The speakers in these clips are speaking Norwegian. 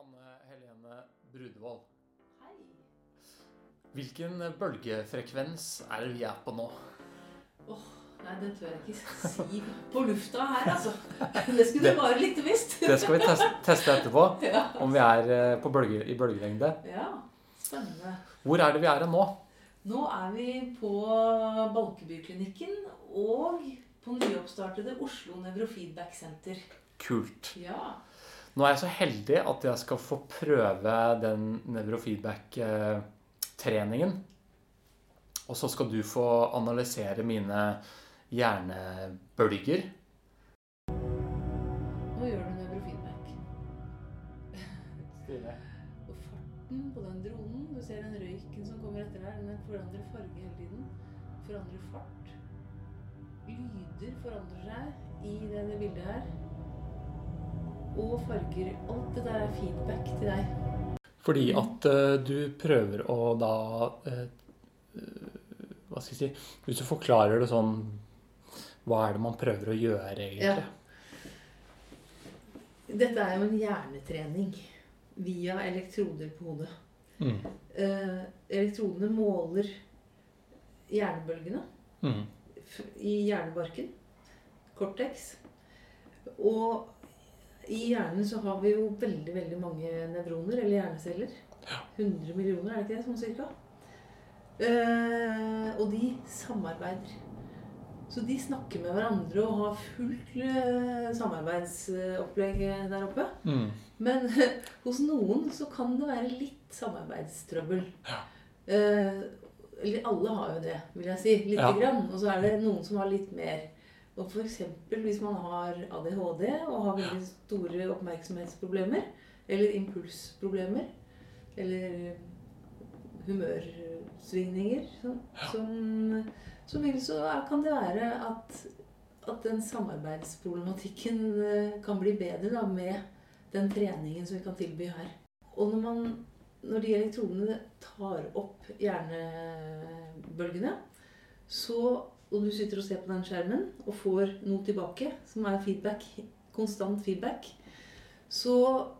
Anne Helene Brudevold. Hei. Hvilken bølgefrekvens er det vi er på nå? Nei, det tør jeg ikke si på lufta her, altså. Det skulle du bare likt visst. Det skal vi teste, teste etterpå, Ja. om vi er eh, på bølge, i bølgelengde. ja, spennende. Hvor er det vi er nå? Nå er vi på Balkebyklinikken og på nyoppstartede Oslo Nevrofeedback Senter. Kult. Ja. Nå er jeg så heldig at jeg skal få prøve den nevrofeedback-treningen. Og så skal du få analysere mine hjernebølger. Nå gjør du nevrofeedback. Og farten på den dronen Du ser den røyken som kommer etter der. Den forandrer farge hele tiden. Forandrer fart. Lyder forandrer seg i det, det bildet her. Og farger. Alt det der er feedback til deg. Fordi at uh, du prøver å da eh, Hva skal jeg si Hvis du forklarer det sånn Hva er det man prøver å gjøre, egentlig? Dette er jo en hjernetrening via elektroder på hodet. Mm. Uh, elektrodene måler hjernebølgene Mm. i hjernebarken. Cortex. Og i hjernen så har vi jo veldig, veldig mange nevroner, eller hjerneceller. 100 millioner, er det ikke det, sånn cirka? Eh, og de samarbeider. Så de snakker med hverandre og har fullt eh, samarbeidsopplegg der oppe. Mm. Men hos noen så kan det være litt samarbeidstrøbbel. Ja. Eh, eller alle har jo det, vil jeg si. Lite Ja. grann. Og så er det noen som har litt mer. Og f.eks. hvis man har ADHD og har veldig store oppmerksomhetsproblemer, eller impulsproblemer, eller humørsvingninger, så, som, så, vil, så kan det være at, at den samarbeidsproblematikken eh, kan bli bedre da, med den treningen som vi kan tilby her. Og når, man, når de elektronene tar opp hjernebølgene, så, og du sitter og ser på den skjermen og får noe tilbake, som er feedback, konstant feedback, så,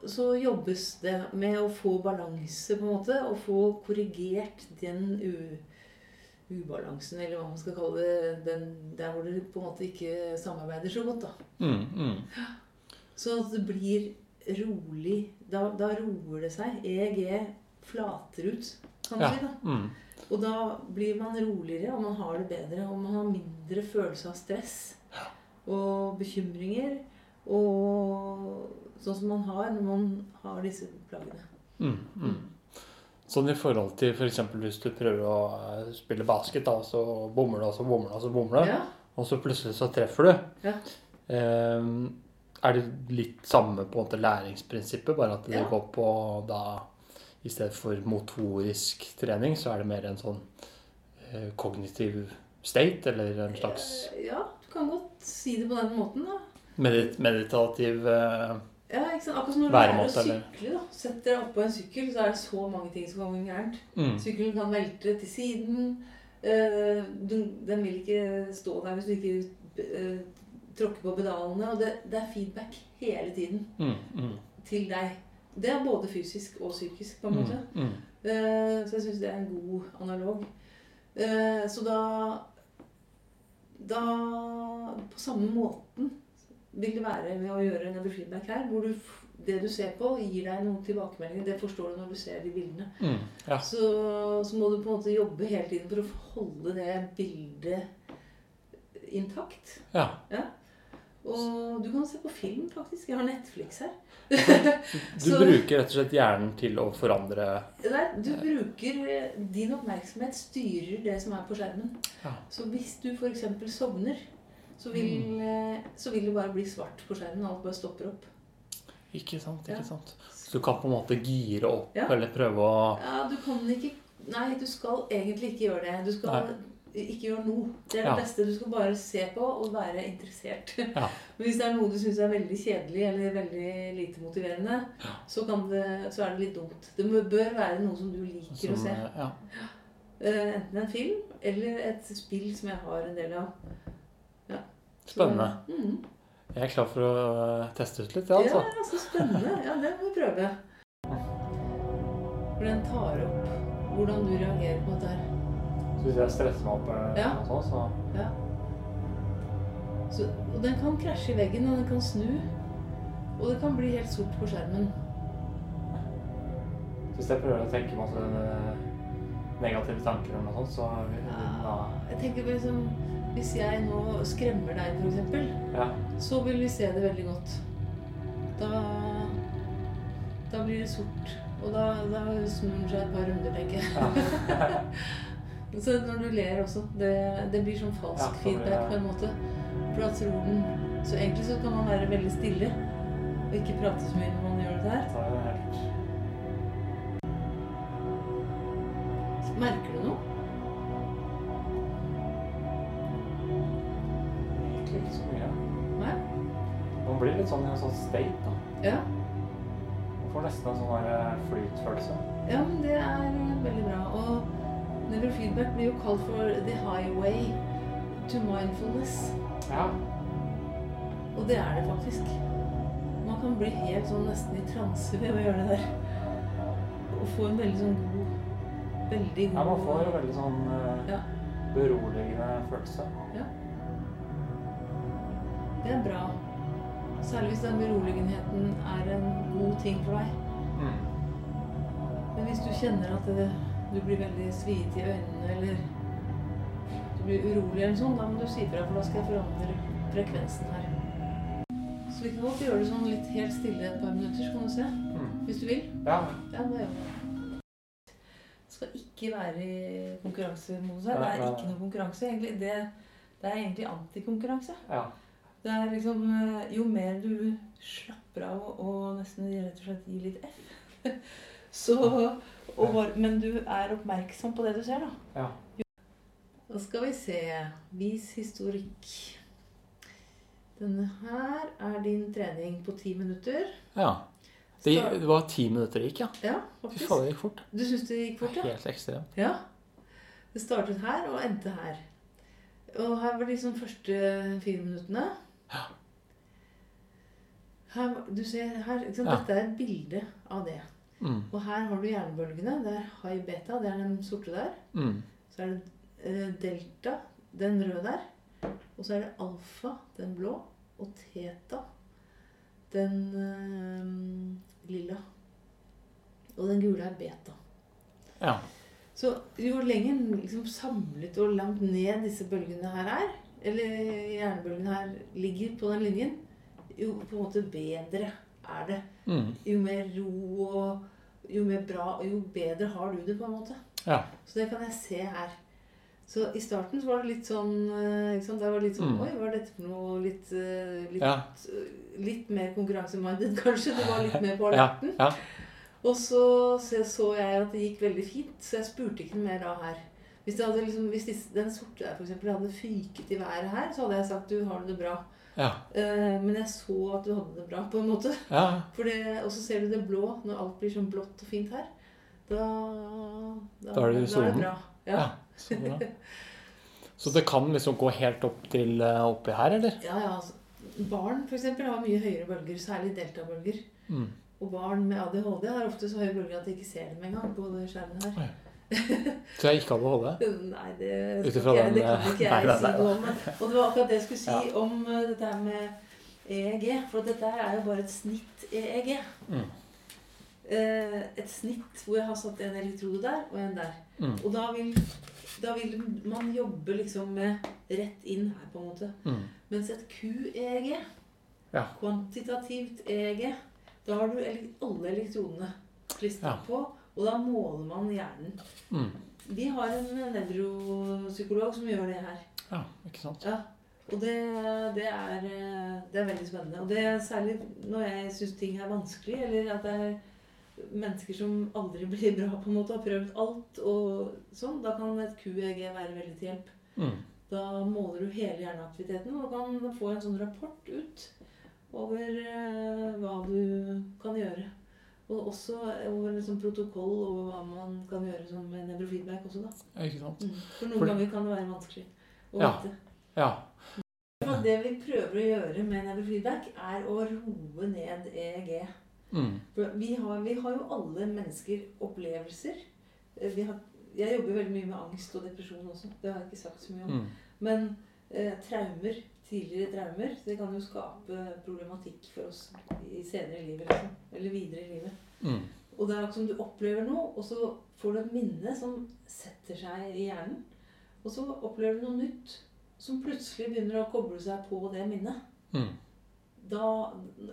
så jobbes det med å få balanse, på en måte, og få korrigert den u, ubalansen, eller hva man skal kalle det, den, der hvor dere på en måte ikke samarbeider så godt. da. Mm. Mm. Så at det blir rolig. Da, da roer det seg. EEG flater ut, kan man Ja. si. da. Mm. Og da blir man roligere, og man har det bedre. Og man har mindre følelse av stress og bekymringer. Og sånn som man har når man har disse plagene. Mm. Mm. Sånn i forhold til f.eks. hvis du prøver å eh, spille basket, da, så bommer du, og så bommer du, og så bommer du. Ja, Og så plutselig så treffer du. Ja. Um, er det litt samme på en måte læringsprinsippet, bare at det Ja. går på da I stedet for motorisk trening, så er det mer en sånn eh, kognitiv state, eller en slags Eh, ja, du kan godt si det på den måten, da. medit meditativ eh, Ja, ikke sant? Akkurat som når du lærer å Væremåte, eller? sykle. da. Setter deg oppå en sykkel, så er det så mange ting som kan gå gærent. mm, Sykkelen kan velte til siden. Eh, du, den vil ikke stå der hvis du ikke tråkker på pedalene. Og det, det er feedback hele tiden mm, mm, til deg. Det er både fysisk og psykisk, på en mm, måte. mm. Eh, så jeg syns det er en god analog. Eh, så da Da På samme måten vil det være med å gjøre en feedback her, hvor du, det du ser på, gir deg noen tilbakemeldinger. Det forstår du når du ser de bildene. Mm, ja. Så, så må du på en måte jobbe hele tiden for å holde det bildet intakt. ja. Og du kan se på film, faktisk. Jeg har Netflix her. Du Så- bruker rett og slett hjernen til å forandre Nei, du bruker eh, Din oppmerksomhet styrer det som er på skjermen. Ja. Så hvis du f.eks. sovner, så vil, mm. så vil det bare bli svart på skjermen. og Alt bare stopper opp. Ikke sant? Ja. ikke sant? Så du kan på en måte gire opp Ja. eller prøve å Ja, du kan ikke Nei, du skal egentlig ikke gjøre det. Du skal ikke gjør noe. Det er det Ja. beste. Du skal bare se på og være interessert. Ja. Men hvis det er noe du syns er veldig kjedelig eller veldig lite motiverende, så, kan det, så er det litt dumt. Det bør være noe som du liker som, å se. eh, ja. Eh, enten en film eller et spill som jeg har en del av. Ja. Så- Spennende. Mhm. Jeg er klar for å eh, teste ut litt, ja, Ja, altså. ja, så spennende. Ja, det må vi prøve. For den tar opp hvordan du reagerer på dette her. Så hvis jeg stresser meg opp, eller Ja. noe sånt, så Ja. Så, og den kan krasje i veggen, og den kan snu. Og det kan bli helt sort på skjermen. Hvis jeg prøver å tenke masse eh, negative tanker eller noe sånt, så vil Ja, jeg tenker liksom Hvis jeg nå skremmer deg, f.eks., Ja. så vil vi se det veldig godt. Da Da blir det sort. Og da, da snur den seg et par runder, tenker jeg. ja. Så når du ler også, det, det blir sånn falsk Ja, feedback på en måte. For da tror den Så egentlig så kan man være veldig stille og ikke prate så mye når man gjør det her. Er Merker du noe? Egentlig ikke så mye. Nei? Man blir litt sånn i en sånn state, da. Ja. Man får nesten en sånn eh, flytfølelse. ja, men det er veldig bra. Og nevrofeedback blir jo kalt for the highway to mindfulness. Ja. Og det er det faktisk. Man kan bli helt sånn nesten i transe ved å gjøre det der. Og få en veldig sånn god Veldig god ja, man får en veldig sånn uh, Ja. beroligende følelse. Ja. Det er bra. Særlig hvis den beroligenheten er en god ting for deg. Mm. Men hvis du kjenner at det, du blir veldig sviet i øynene, eller du blir urolig eller sånn, da må du si fra, for da skal jeg forandre frekvensen her. Så vi kan godt gjøre det sånn litt helt stille et par minutter, så kan du se. Mm. Hvis du vil. Ja. Ja, da gjør vi det. Skal ikke være i konkurransemodus her. Det er ikke noe konkurranse, egentlig. Det, det er egentlig antikonkurranse. ja. Det er liksom eh, Jo mer du slapper av og nesten rett og slett gir litt F, så og Men du er oppmerksom på det du ser, da. Ja. Da skal vi se. Vis historikk. Denne her er din trening på ti minutter. ja. Det, det var ti minutter det gikk, ja. Ja, Fy faktisk. faen, det gikk fort. Du syns det gikk fort, ja? Helt ekstremt. Ja. Det startet her og endte her. Og her var liksom første fire minuttene. Ja. Her, du ser her, liksom. Ja. Dette er et bilde av det. Mm. Og her har du hjernebølgene. Det er high beta, det er den sorte der. Mm. Så er det eh, delta, den røde der. Og så er det alfa, den blå. Og teta, den øh, lilla. Og den gule er beta. Ja. Så jo lenger liksom samlet og langt ned disse bølgene her er, eller hjernebølgene her ligger på den linjen, jo på en måte bedre er det. Mm. Jo mer ro og jo mer bra, og jo bedre har du det på en måte. Ja. Så det kan jeg se her. Så i starten så var det litt sånn eh, sant? Det var litt sånn Mm. Oi, hva er dette for noe? Litt, eh, litt, Ja. litt mer konkurranseminded, kanskje. Det var litt mer på alerten. Ja. Og så, så så jeg at det gikk veldig fint, så jeg spurte ikke mer da her. Hvis, liksom, hvis disse, den sorte der for eksempel, hadde fyket i været her, så hadde jeg sagt du har det bra. Ja. Eh, men jeg så at du hadde det bra, på en måte. ja. Og så ser du det blå når alt blir sånn blått og fint her. Da, Da er det bra. Ja. Ja, så bra. Så det kan liksom gå helt opp til eh, oppi her, eller? ja, ja altså. Barn eksempel, har mye høyere bølger, særlig deltabølger. Mm. Og barn med ADHD har ofte så høye bølger at de ikke ser dem engang på skjermen her. Så jeg ikke hadde holde? Nei, det, den, det kan ikke nei, jeg nei, si noe om. Og det var akkurat det jeg skulle si Ja. om eh, dette her med EEG. For dette her er jo bare et snitt-EEG. Mm. Eh, et snitt hvor jeg har satt en elektrode der og en der. Mm. Og da vil, da vil man jobbe liksom med rett inn her, på en måte. Mm. Mens et QEEG, Ja. kvantitativt EEG, da har du alle elektronene klistra Ja. på, og da måler man hjernen. Mm. Vi har en nevropsykolog som gjør det her. Ja, ikke sant? Ja. Og det, det, er, det er veldig spennende. Og det er særlig når jeg syns ting er vanskelig, eller at det er mennesker som aldri blir bra, på en måte, har prøvd alt og sånn, da kan et QEG være veldig til hjelp. Mm. Da måler du hele hjerneaktiviteten og kan få en sånn rapport ut over eh, hva du kan gjøre. Og også over sånn protokoll over hva man kan gjøre som med nevrofeedback også, da. Ikke sant? Mm. For noen For- ganger kan det være vanskelig å Ja. vite. Ja. Og Det vi prøver å gjøre med nevrofeedback, er å roe ned EEG. Mm. For vi har, vi har jo alle mennesker opplevelser. Eh, Vi har, jeg jobber veldig mye med angst og depresjon også. Det har jeg ikke sagt så mye om. Mm. Men eh, traumer, tidligere traumer, det kan jo skape problematikk for oss i senere i livet. Liksom. Eller videre i livet. Mm. Og det er akkurat som du opplever noe, og så får du et minne som setter seg i hjernen. Og så opplever du noe nytt som plutselig begynner å koble seg på det minnet. Mm. Da,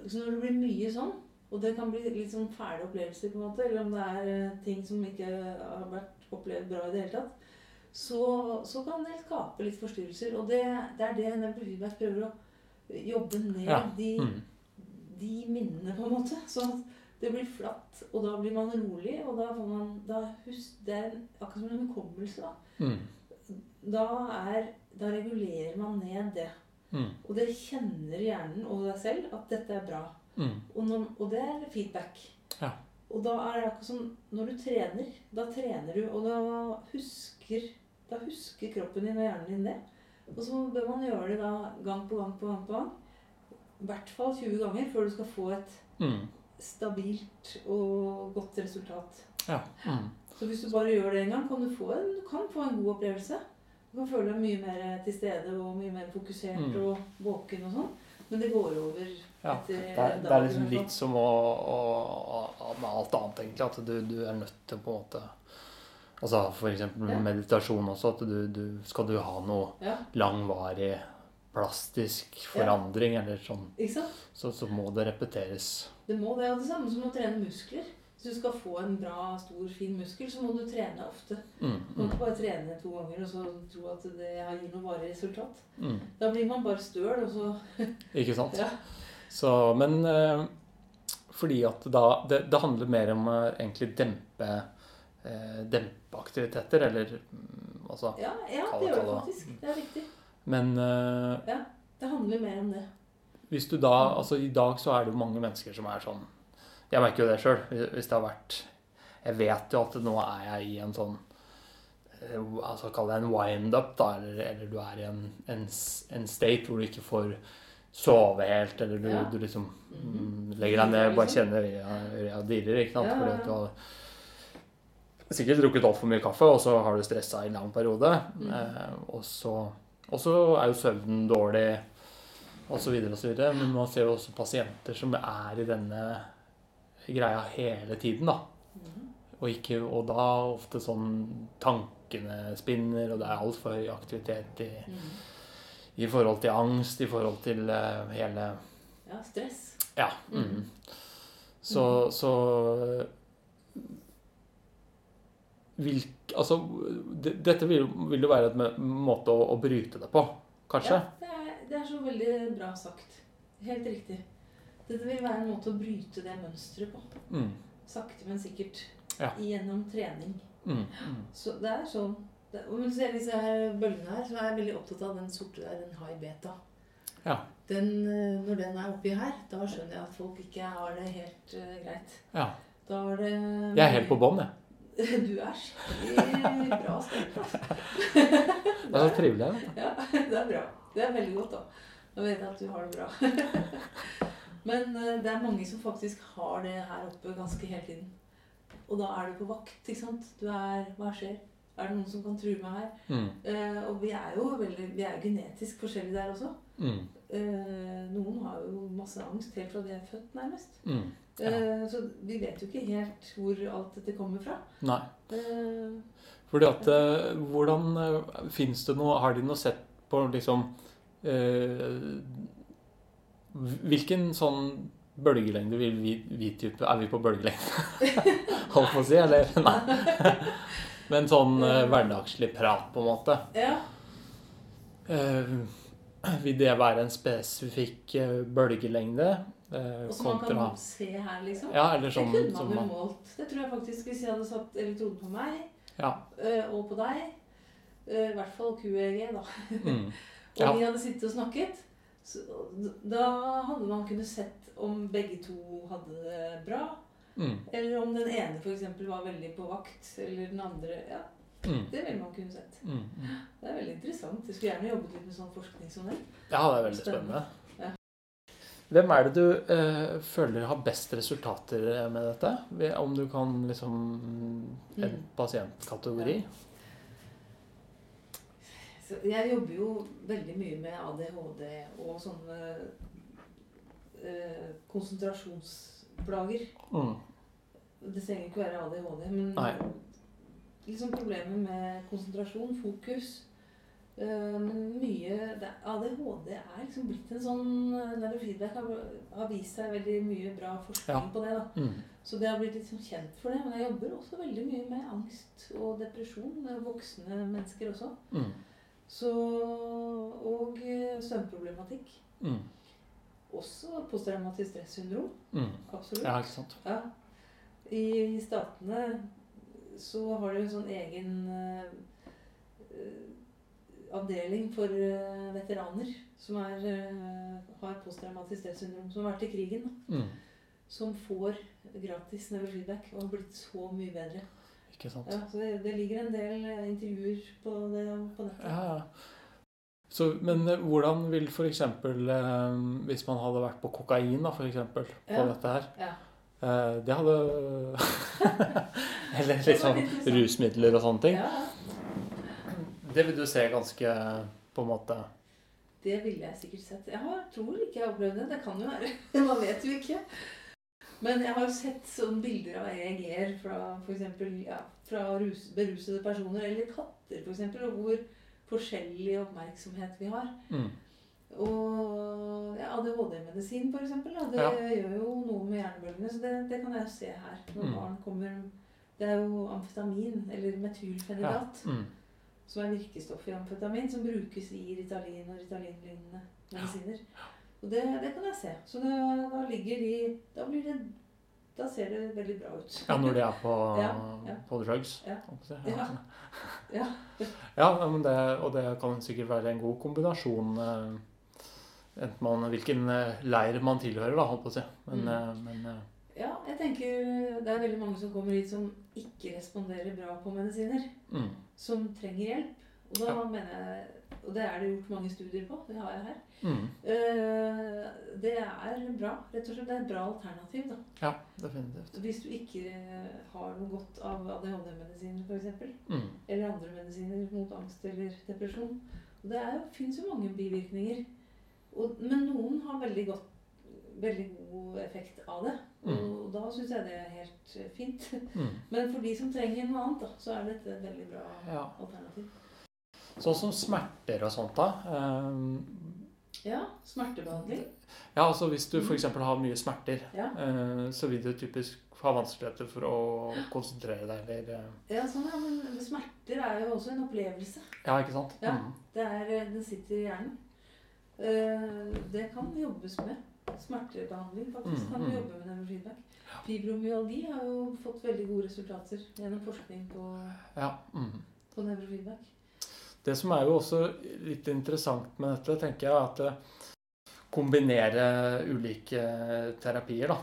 så når det blir mye sånn, og det kan bli litt sånn fæle opplevelser, på en måte, eller om det er eh, ting som ikke har vært opplevd bra i det hele tatt, så, så kan det skape litt forstyrrelser. Og det, det er det Nevro Feedback prøver å jobbe ned Ja. de, Mm. de minnene, på en måte. Sånn at det blir flatt, og da blir man rolig, og da får man da husk, Det er akkurat som en hukommelse, da. Mm. Da, er, da regulerer man ned det. Mm. Og det kjenner hjernen og deg selv at dette er bra. Mm. Og, når, og det er feedback. Ja. Og da er det akkurat som når du trener. Da trener du, og da husker, da husker kroppen din og hjernen din det. Og så bør man gjøre det da gang på gang på gang på gang. I hvert fall 20 ganger før du skal få et Mm. stabilt og godt resultat. Ja. Mm. Så hvis du bare gjør det en gang, kan du få en, du kan få en god opplevelse. Du kan føle deg mye mer til stede og mye mer fokusert Mm. og våken og sånn. Men det går over Ja. Det er, det er liksom litt som å, å, å med alt annet, egentlig. At du, du er nødt til på en måte Altså eksempel Ja. meditasjon også. At du, du skal du ha noe Ja, langvarig plastisk forandring eller sånn, så, så må det repeteres. Det må det. Og det samme som å trene muskler. Hvis du skal få en bra, stor, fin muskel, så må du trene ofte. Mm. Du må Mm. ikke bare trene to ganger og så tro at det gir noe varig resultat. Mm. Da blir man bare støl, og så Ikke sant? Ja. Så, men eh, fordi at da det, det handler mer om å egentlig dempe eh, dempe aktiviteter, eller mm, altså Ja, ja det gjør det faktisk. Det er riktig. Men eh, Det handler mer om det. hvis du da Altså i dag så er det jo mange mennesker som er sånn Jeg merker jo det sjøl. Hvis det har vært Jeg vet jo at nå er jeg i en sånn eh, altså Kall det en wind-up, da, eller, eller du er i en, en, en state hvor du ikke får sove helt, eller du, Ja. du liksom Mhm. mm, legger deg ned og bare kjenner øya dirrer, ikke sant? Ja, ja, Fordi at du har sikkert drukket altfor mye kaffe, og så har du stressa i en lang periode. Mm. Eh, og så og så er jo søvnen dårlig, osv., osv. Men man ser jo også pasienter som er i denne greia hele tiden, da. Mhm. Og, ikke, og da ofte sånn tankene spinner, og det er altfor høy aktivitet i, mm. i forhold til angst, i forhold til uh, hele Ja, stress. Ja. Mhm. Mm. Så, så vil, Altså, det, dette vil, vil jo være en måte å, å bryte det på, kanskje? Ja, det er, det er så veldig bra sagt. Helt riktig. Dette vil være en måte å bryte det mønsteret på. Mm. Sakte, men sikkert. Ja. Gjennom trening. Mm. Mm. Så det er sånn det, når du ser disse her bølgene her, så er jeg veldig opptatt av den sorte der, den high beta. Ja. Den, eh, når den er oppi her, da skjønner jeg at folk ikke har det helt uh, greit. ja. Da er det Jeg er helt på bånn, jeg. Du er skikkelig bra stemt. Det er så trivelig her. Ja, det er bra. Det er veldig godt, da. Nå vet jeg at du har det bra. Men eh, det er mange som faktisk har det her oppe ganske hele tiden. Og da er du på vakt, ikke sant. Du er Hva skjer? Er det noen som kan true meg her? Mm. Eh, og vi er jo veldig, vi er genetisk forskjellige der også. Mm. Eh, noen har jo masse angst helt fra de er født, nærmest. Mm. Eh, så vi vet jo ikke helt hvor alt dette kommer fra. Nei. Eh, Fordi at eh, Hvordan Fins det noe Har de noe sett på liksom Hvilken sånn bølgelengde vil vi, vi type Er vi på bølgelengde? Holdt på å si, eller? Nei. Men sånn hverdagslig prat, på en måte. ja. Vil det være en spesifikk bølgelengde? Eh, Og som man kontra kan se her, liksom. Ja, eller som, det kunne som man jo man målt. Det tror jeg faktisk hvis jeg hadde satt elektroden på meg Ja. øh, og på deg. øh, I hvert fall QEG, da. Mm, Og Ja. vi hadde sittet og snakket. Så, da hadde man kunnet sett om begge to hadde det bra. mm, Eller om den ene f.eks. var veldig på vakt. Eller den andre Ja, mm, det ville man kunne sett. mm, mm. Det er veldig interessant. Jeg skulle gjerne jobbet litt med sånn forskning som det. Ja, det er veldig Spennende. Hvem er det du eh, føler har best resultater med dette? Om du kan liksom En Mm. pasientkategori? Ja. jeg jobber jo veldig mye med ADHD og sånne eh, konsentrasjonsplager. Mm. Det trenger ikke være ADHD, men Nei. liksom problemet med konsentrasjon, fokus. Eh, men mye ADHD er liksom blitt en sånn Neurofeedback har, har vist seg veldig mye bra forskning Ja. på det. da. Mm. Så det har blitt litt sånn kjent for det. Men jeg jobber også veldig mye med angst og depresjon. Voksne mennesker også. Mm. Så, og eh, søvnproblematikk. Mm. Også posttraumatisk stressyndrom. Mm. Absolutt. Ja, ikke sant? Ja. I, I statene så har de en sånn egen eh, eh, avdeling for eh, veteraner som er, eh, har posttraumatisk stressyndrom, som har vært i krigen. Mm. som får gratis nevrofeedback og har blitt så mye bedre. Ikke sant? Ja, så det, det ligger en del eh, intervjuer på det på nettet. Ja, ja. Så, men hvordan vil f.eks. Eh, hvis man hadde vært på kokain, da, for eksempel, på Ja. dette her Ja. eh, Det hadde Eller interessant. rusmidler og sånne ting. Ja, Det vil du se ganske på en måte det ville jeg sikkert sett. Jeg har, tror ikke jeg har opplevd det. Det kan jo være. Man vet jo ikke. Men jeg har jo sett sånne bilder av EEG-er fra f.eks. Ja, fra rus, berusede personer, eller katter f.eks., og hvor forskjellig oppmerksomhet vi har. mm. Og ja, ADHD-medisin f.eks. Det Ja. gjør jo noe med hjernebølgene, så det, det kan jeg jo se her. Når Mm. barn kommer Det er jo amfetamin, eller metylfenidat, Mm. Som er virkestoff i amfetamin, som brukes i Ritalin og Ritalin-lignende medisiner. Og det, det kan jeg se. Så da, da ligger de Da blir det Da ser det veldig bra ut. Ja, når de er på, Ja, ja. på drugs. Ja. Ja. Ja. Ja, men det, og det kan sikkert være en god kombinasjon. eh, Enten man, hvilken eh, leir man tilhører, da, holdt på å si. Men, Mm. eh, men Ja, jeg tenker det er veldig mange som kommer hit som ikke responderer bra på medisiner. mm, Som trenger hjelp. Og da Ja. mener jeg Og det er det gjort mange studier på. Det har jeg her. mm. Uh, Det er bra. Rett og slett. Det er et bra alternativ, da. Ja, definitivt. Hvis du ikke eh, har noe godt av ADHD-medisiner f.eks. Mm. Eller andre medisiner mot angst eller depresjon. Og det fins jo mange bivirkninger. Og, men noen har veldig, godt, veldig god effekt av det. Og Mm. da syns jeg det er helt eh, fint. Mm. Men for de som trenger noe annet, da, så er dette et veldig bra Ja. alternativ. Sånn som smerter og sånt, da. Um, Ja, smertebehandling. Ja, altså Hvis du f.eks. har mye smerter, Ja. uh, så vil du typisk ha vanskeligheter for å konsentrere deg, eller Ja, sånn, ja, men smerter er jo også en opplevelse. Ja, ikke sant? Ja. Mm. Det er, den sitter i hjernen. Uh, Det kan jobbes med. Smertebehandling, faktisk. Mm, Kan du mm. jobbe med nevrofeedback. Fibromyalgi har jo fått veldig gode resultater gjennom forskning på, Ja. Mm. på. Det som er jo også litt interessant med dette, tenker jeg, er at eh, kombinere ulike terapier, da.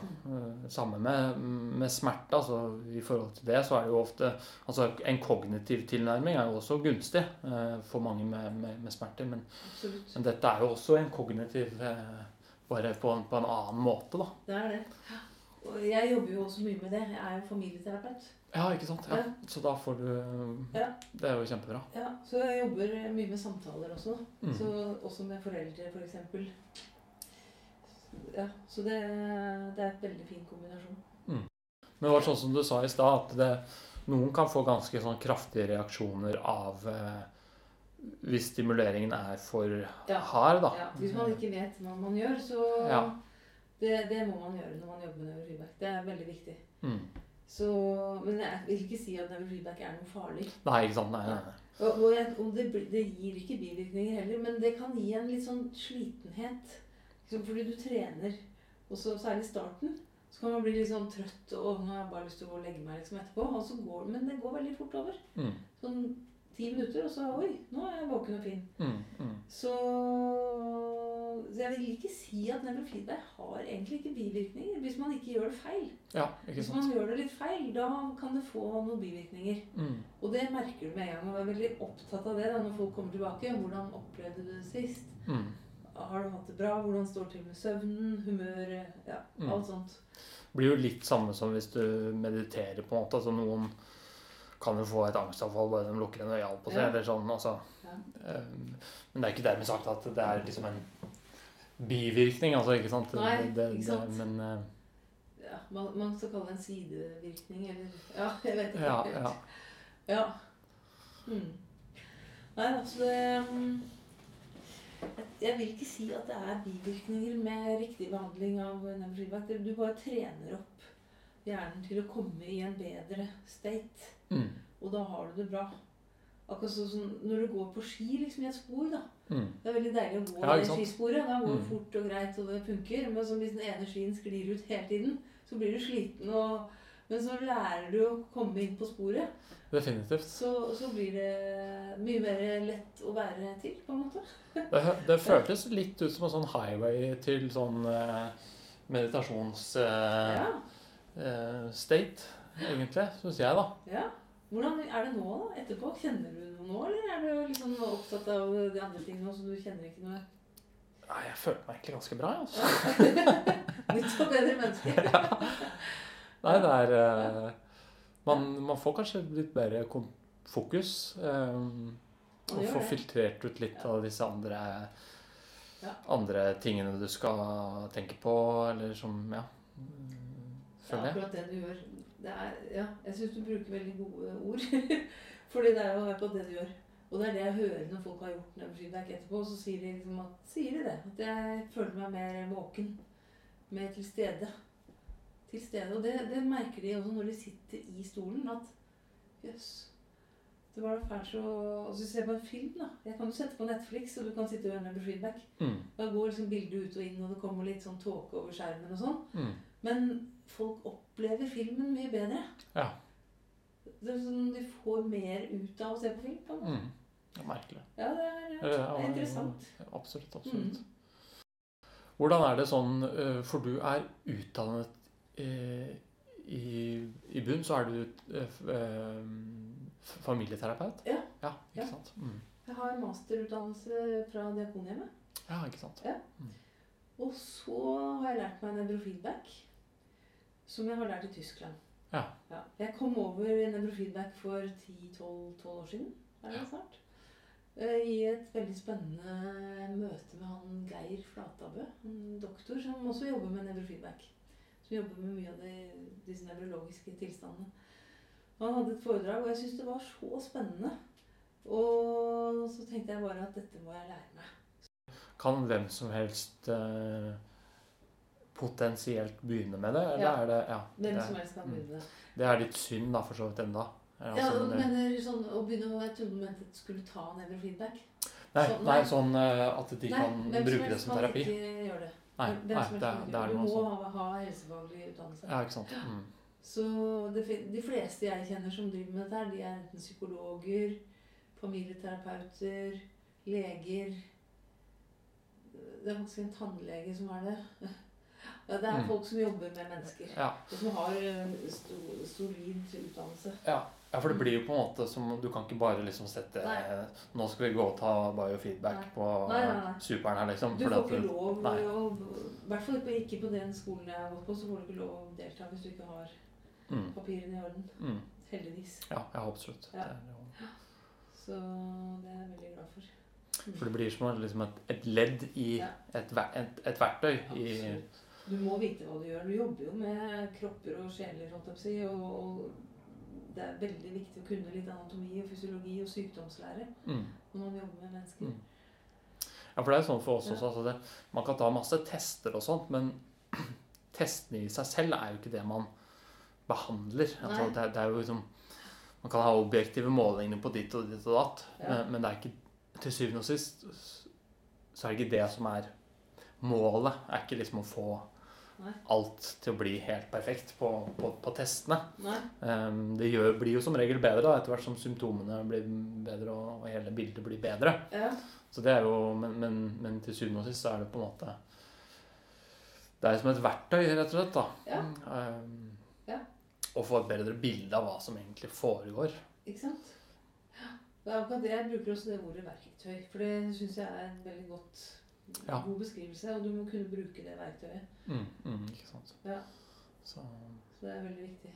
sammen med, med smerte. altså I forhold til det så er det jo ofte altså En kognitiv tilnærming er jo også gunstig eh, for mange med, med, med smerter. Men, men dette er jo også en kognitiv eh, Bare på på en annen måte, da. Det er det. Og jeg jobber jo også mye med det. Jeg er jo familieterapeut. Ja, ikke sant? Ja. Så da får du Ja. Det er jo kjempebra. Ja, så jeg jobber mye med samtaler også. Mm. Så også med foreldre, f.eks. For ja, så det, det er et veldig fin kombinasjon. Men det var sånn som du sa i stad, at det, noen kan få ganske sånn kraftige reaksjoner av eh, hvis stimuleringen er for Ja. hard, da. Ja, hvis man ikke vet hva man gjør, så Ja. det, det må man gjøre når man jobber med nevrofeedback. Det er veldig viktig. Mm. Så, men jeg vil ikke si at nevrofeedback er noe farlig. Nei, ikke sant. Nei, nei, nei. Og, og, jeg, og det, det gir ikke bivirkninger heller, men det kan gi en litt sånn slitenhet. Liksom fordi du trener, og så særlig i starten, så kan man bli litt sånn trøtt og nå har jeg bare lyst til å legge meg liksom etterpå. Og så går, men det går veldig fort over. Mm. Sånn ti minutter, og så oi, nå er jeg våken og fin. Mm. Mm. Så, så jeg vil ikke si at nevrofeedback har egentlig ikke bivirkninger hvis man ikke gjør det feil. Ja, ikke Hvis man gjør det litt feil, da kan det få noen bivirkninger. Mm. Og det merker du med en gang. Jeg er veldig opptatt av det da, når folk kommer tilbake. Hvordan opplevde du det sist? Mm. Har du hatt det bra? Hvordan står det til med søvnen? Humøret? Ja, Mm. alt sånt. Det blir jo litt samme som hvis du mediterer, på en måte. Altså noen kan jo få et angstavfall bare de lukker en øye på seg, Ja. eller sånn. Altså. Ja. Um, men det er ikke dermed sagt at det er liksom en bivirkning, altså, ikke sant? Nei, det, ikke sant. Det, men uh, Ja, man, man skal kalle det en sidevirkning, eller Ja, jeg vet ikke. ja, ja. Ja. Mm. Nei, altså det um, jeg- vil ikke si at det er bivirkninger med riktig behandling av nevrofeedback. Du bare trener opp hjernen til å komme i en bedre state. Mm, Og da har du det bra. Akkurat sånn som når du går på ski liksom i et spor. da. mm. Det er veldig deilig å gå Ja, i det skisporet. Da går det Mm. fort og greit, og det funker. Men så hvis den ene skien sklir ut hele tiden, så blir du sliten. Og, men så lærer du å komme inn på sporet. Definitivt. Så, så blir det mye mer lett å være til, på en måte. Det, det føltes litt ut som en sånn highway til sånn meditasjons... meditations-state, Ja, egentlig, syns jeg, da. ja. Hvordan er det nå, da? Etterpå? Kjenner du noe nå, eller er du liksom opptatt av de andre tingene, så du kjenner ikke noe? Nei, jeg føler meg egentlig ganske bra, jeg, altså. Nytt og bedre menneske. Nei, det er eh, man, man får kanskje litt bedre fokus. eh, og får filtrert ut litt Ja. av disse andre Ja. andre tingene du skal tenke på, eller som Ja. Mm, Ja, akkurat det du gjør. Det er, ja, jeg syns du bruker veldig gode ord. Fordi det er jo akkurat det du gjør. Og det er det jeg hører når folk har gjort nevrofeedback etterpå. Så sier de liksom at, sier de det. At jeg føler meg mer våken. Mer til stede. Til stede. Og det, det merker de også når de sitter i stolen. At jøss. Det var da fælt så Og så ser på en film, da. Jeg kan jo sette på Netflix, og du kan sitte og høre feedback. Mm, Da går liksom bildet ut og inn, og det kommer litt sånn tåke over skjermen og sånn. mm. Men folk opplever filmen mye bedre. Ja. Det er sånn De får mer ut av å se på film. på en måte. Mm. Det er merkelig. Ja, det er, Ja, det er interessant. Absolutt. absolutt. Mm. Hvordan er det sånn eh, For du er utdannet eh, i, I bunn så er du eh, eh, familieterapeut? Ja. Ja, ikke Ja. sant? Mm. Jeg har Mm. masterutdannelse fra Diakonhjemmet. Ja, ikke sant? Og så har jeg lært meg nevrofeedback, som jeg har lært i Tyskland. Ja. Jeg kom over nevrofeedback for 10-12 år siden. Er det snart? Eh, I et veldig spennende møte med han Geir Flatabø, en doktor som også jobber med nevrofeedback. Som jobber med mye av de, disse nevrologiske tilstandene. Han hadde et foredrag, og jeg syntes det var så spennende. Og så tenkte jeg bare at dette må jeg lære meg. Kan hvem som helst eh, potensielt begynne med det? Eller Ja. er det ja, Hvem det, som helst kan mm. begynne det. det er litt synd, da, for så vidt enda. Eh, Ja, altså, du men mener sånn å begynne å Jeg trodde du mente skulle ta nevrofeedback. nei, sånn- nei, nei. sånn eh, at de Nei, kan bruke det som terapi. ikke gjøre det. Nei, Hvem nei som helst det, kan det ikke er gjøre det Du må sånt. ha, ha helsefaglig utdannelse. Ja, ikke sant. Mm. Så det, de fleste jeg kjenner som driver med dette, de er enten psykologer, familieterapeuter, leger Det er faktisk en tannlege som er det. Ja, det er Mm. folk som jobber med mennesker, Ja. og som har eh, solid utdannelse. Ja. ja, for det blir jo på en måte som Du kan ikke bare liksom sette Nei. Nå skal vi gå og ta biofeedback Nei. på Nei, superen her, liksom. Du får ikke du- lov Nei. å I hvert fall ikke- på den skolen jeg har gått på, så får du ikke lov å delta hvis du ikke har Mm, papirene i orden. mm. Heldigvis. Ja, ja, absolutt. Ja. Det Så det er jeg veldig glad for. For det blir som liksom et, et ledd i et, et, et verktøy i Absolutt. Du må vite hva du gjør. Du jobber jo med kropper og sjeler. Og, det er veldig viktig å kunne litt anatomi og fysiologi og sykdomslære mm. når man jobber med mennesker. Mm. Ja, for det er sånn for oss også. Altså det, man kan ta masse tester og sånt, men testene i seg selv er jo ikke det man behandler. Altså, det, det er jo liksom Man kan ha objektive målinger på ditt og ditt og datt, Ja. men, men det er ikke til syvende og sist så er det ikke det som er målet. er ikke liksom å få Nei. alt til å bli helt perfekt på, på, på testene. Um, det gjør, blir jo som regel bedre da, etter hvert som symptomene blir bedre og, og hele bildet blir bedre. Ja. Så det er jo, men, men, men til syvende og sist så er det på en måte Det er som et verktøy, rett og slett. da. Ja. Um, Ja. Å få et bedre bilde av hva som egentlig foregår. Ikke sant? Ja. Jeg bruker også det ordet verktøy. For det syns jeg er et veldig godt Ja. god beskrivelse, og du må kunne bruke det verktøyet. Mm, mm, ikke sant. Ja. Så Så det er veldig viktig.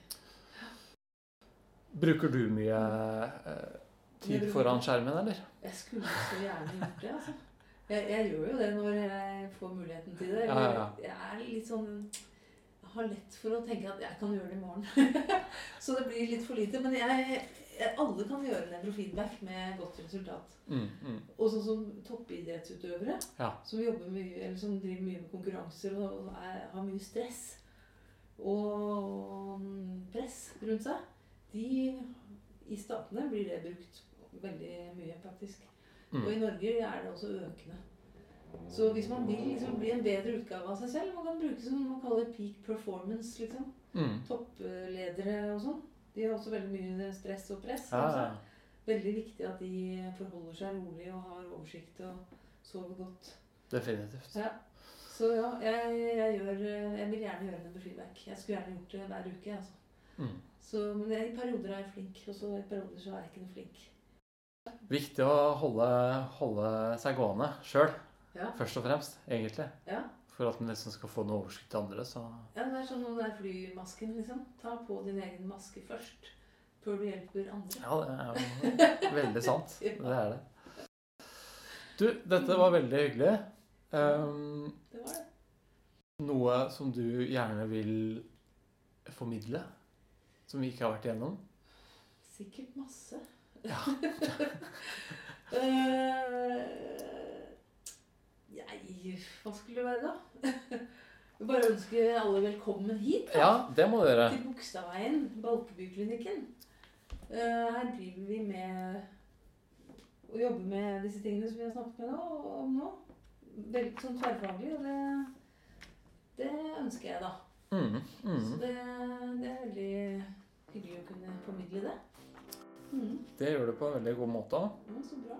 Bruker du mye eh, tid foran skjermen, eller? Jeg skulle så gjerne gjort det, altså. Jeg, jeg gjør jo det når jeg får muligheten til det. Ja. Jeg er litt sånn Jeg har lett for å tenke at jeg kan gjøre det i morgen. så det blir litt for lite. Men jeg, jeg, alle kan gjøre nevrofeedback med godt resultat. Mm, mm. Og sånn som toppidrettsutøvere Ja. som mye, eller som driver mye med konkurranser og og er, har mye stress og mm, press rundt seg, de I statene blir det brukt veldig mye, faktisk. Mm. Og i Norge er det også økende. Så hvis man vil liksom bli en bedre utgave av seg selv, man kan bruke som man kaller peak performance. liksom. Mm. Toppledere og sånn. De har også veldig mye stress og press. Ja, altså. ja. Veldig viktig at de forholder seg rolig og har oversikt og sover godt. Definitivt. Ja. Så ja, jeg, jeg, gjør, jeg vil gjerne gjøre det med feedback. Jeg skulle gjerne gjort det hver uke. altså. Mm. Så, men i perioder er jeg flink, og så i perioder så er jeg ikke noe flink. Viktig å holde, holde seg gående sjøl, Ja, først og fremst, egentlig. ja. For at den liksom skal få noe oversikt til andre, så ja det er sånn den der flymasken, liksom. Ta på din egen maske først, før du hjelper andre. Ja, det er jo veldig sant. Det er det. Du, dette var veldig hyggelig. Um, Det var det. noe som du gjerne vil formidle, som vi ikke har vært igjennom? Sikkert masse. Ja. Eh, Jeg Hva skulle det være, da? Vi bare ønsker alle velkommen hit. da. Ja, det må dere. Til Bogstadveien, Balkebyklinikken. Eh, Her driver vi med å jobbe med disse tingene som vi har snakket med nå, om nå. Veldig sånn tverrfaglig, og det, det ønsker jeg, da. Mm, Så mm. det, det er veldig hyggelig å kunne formidle det. Mm. Det gjør du på en veldig god måte. Ja, så bra.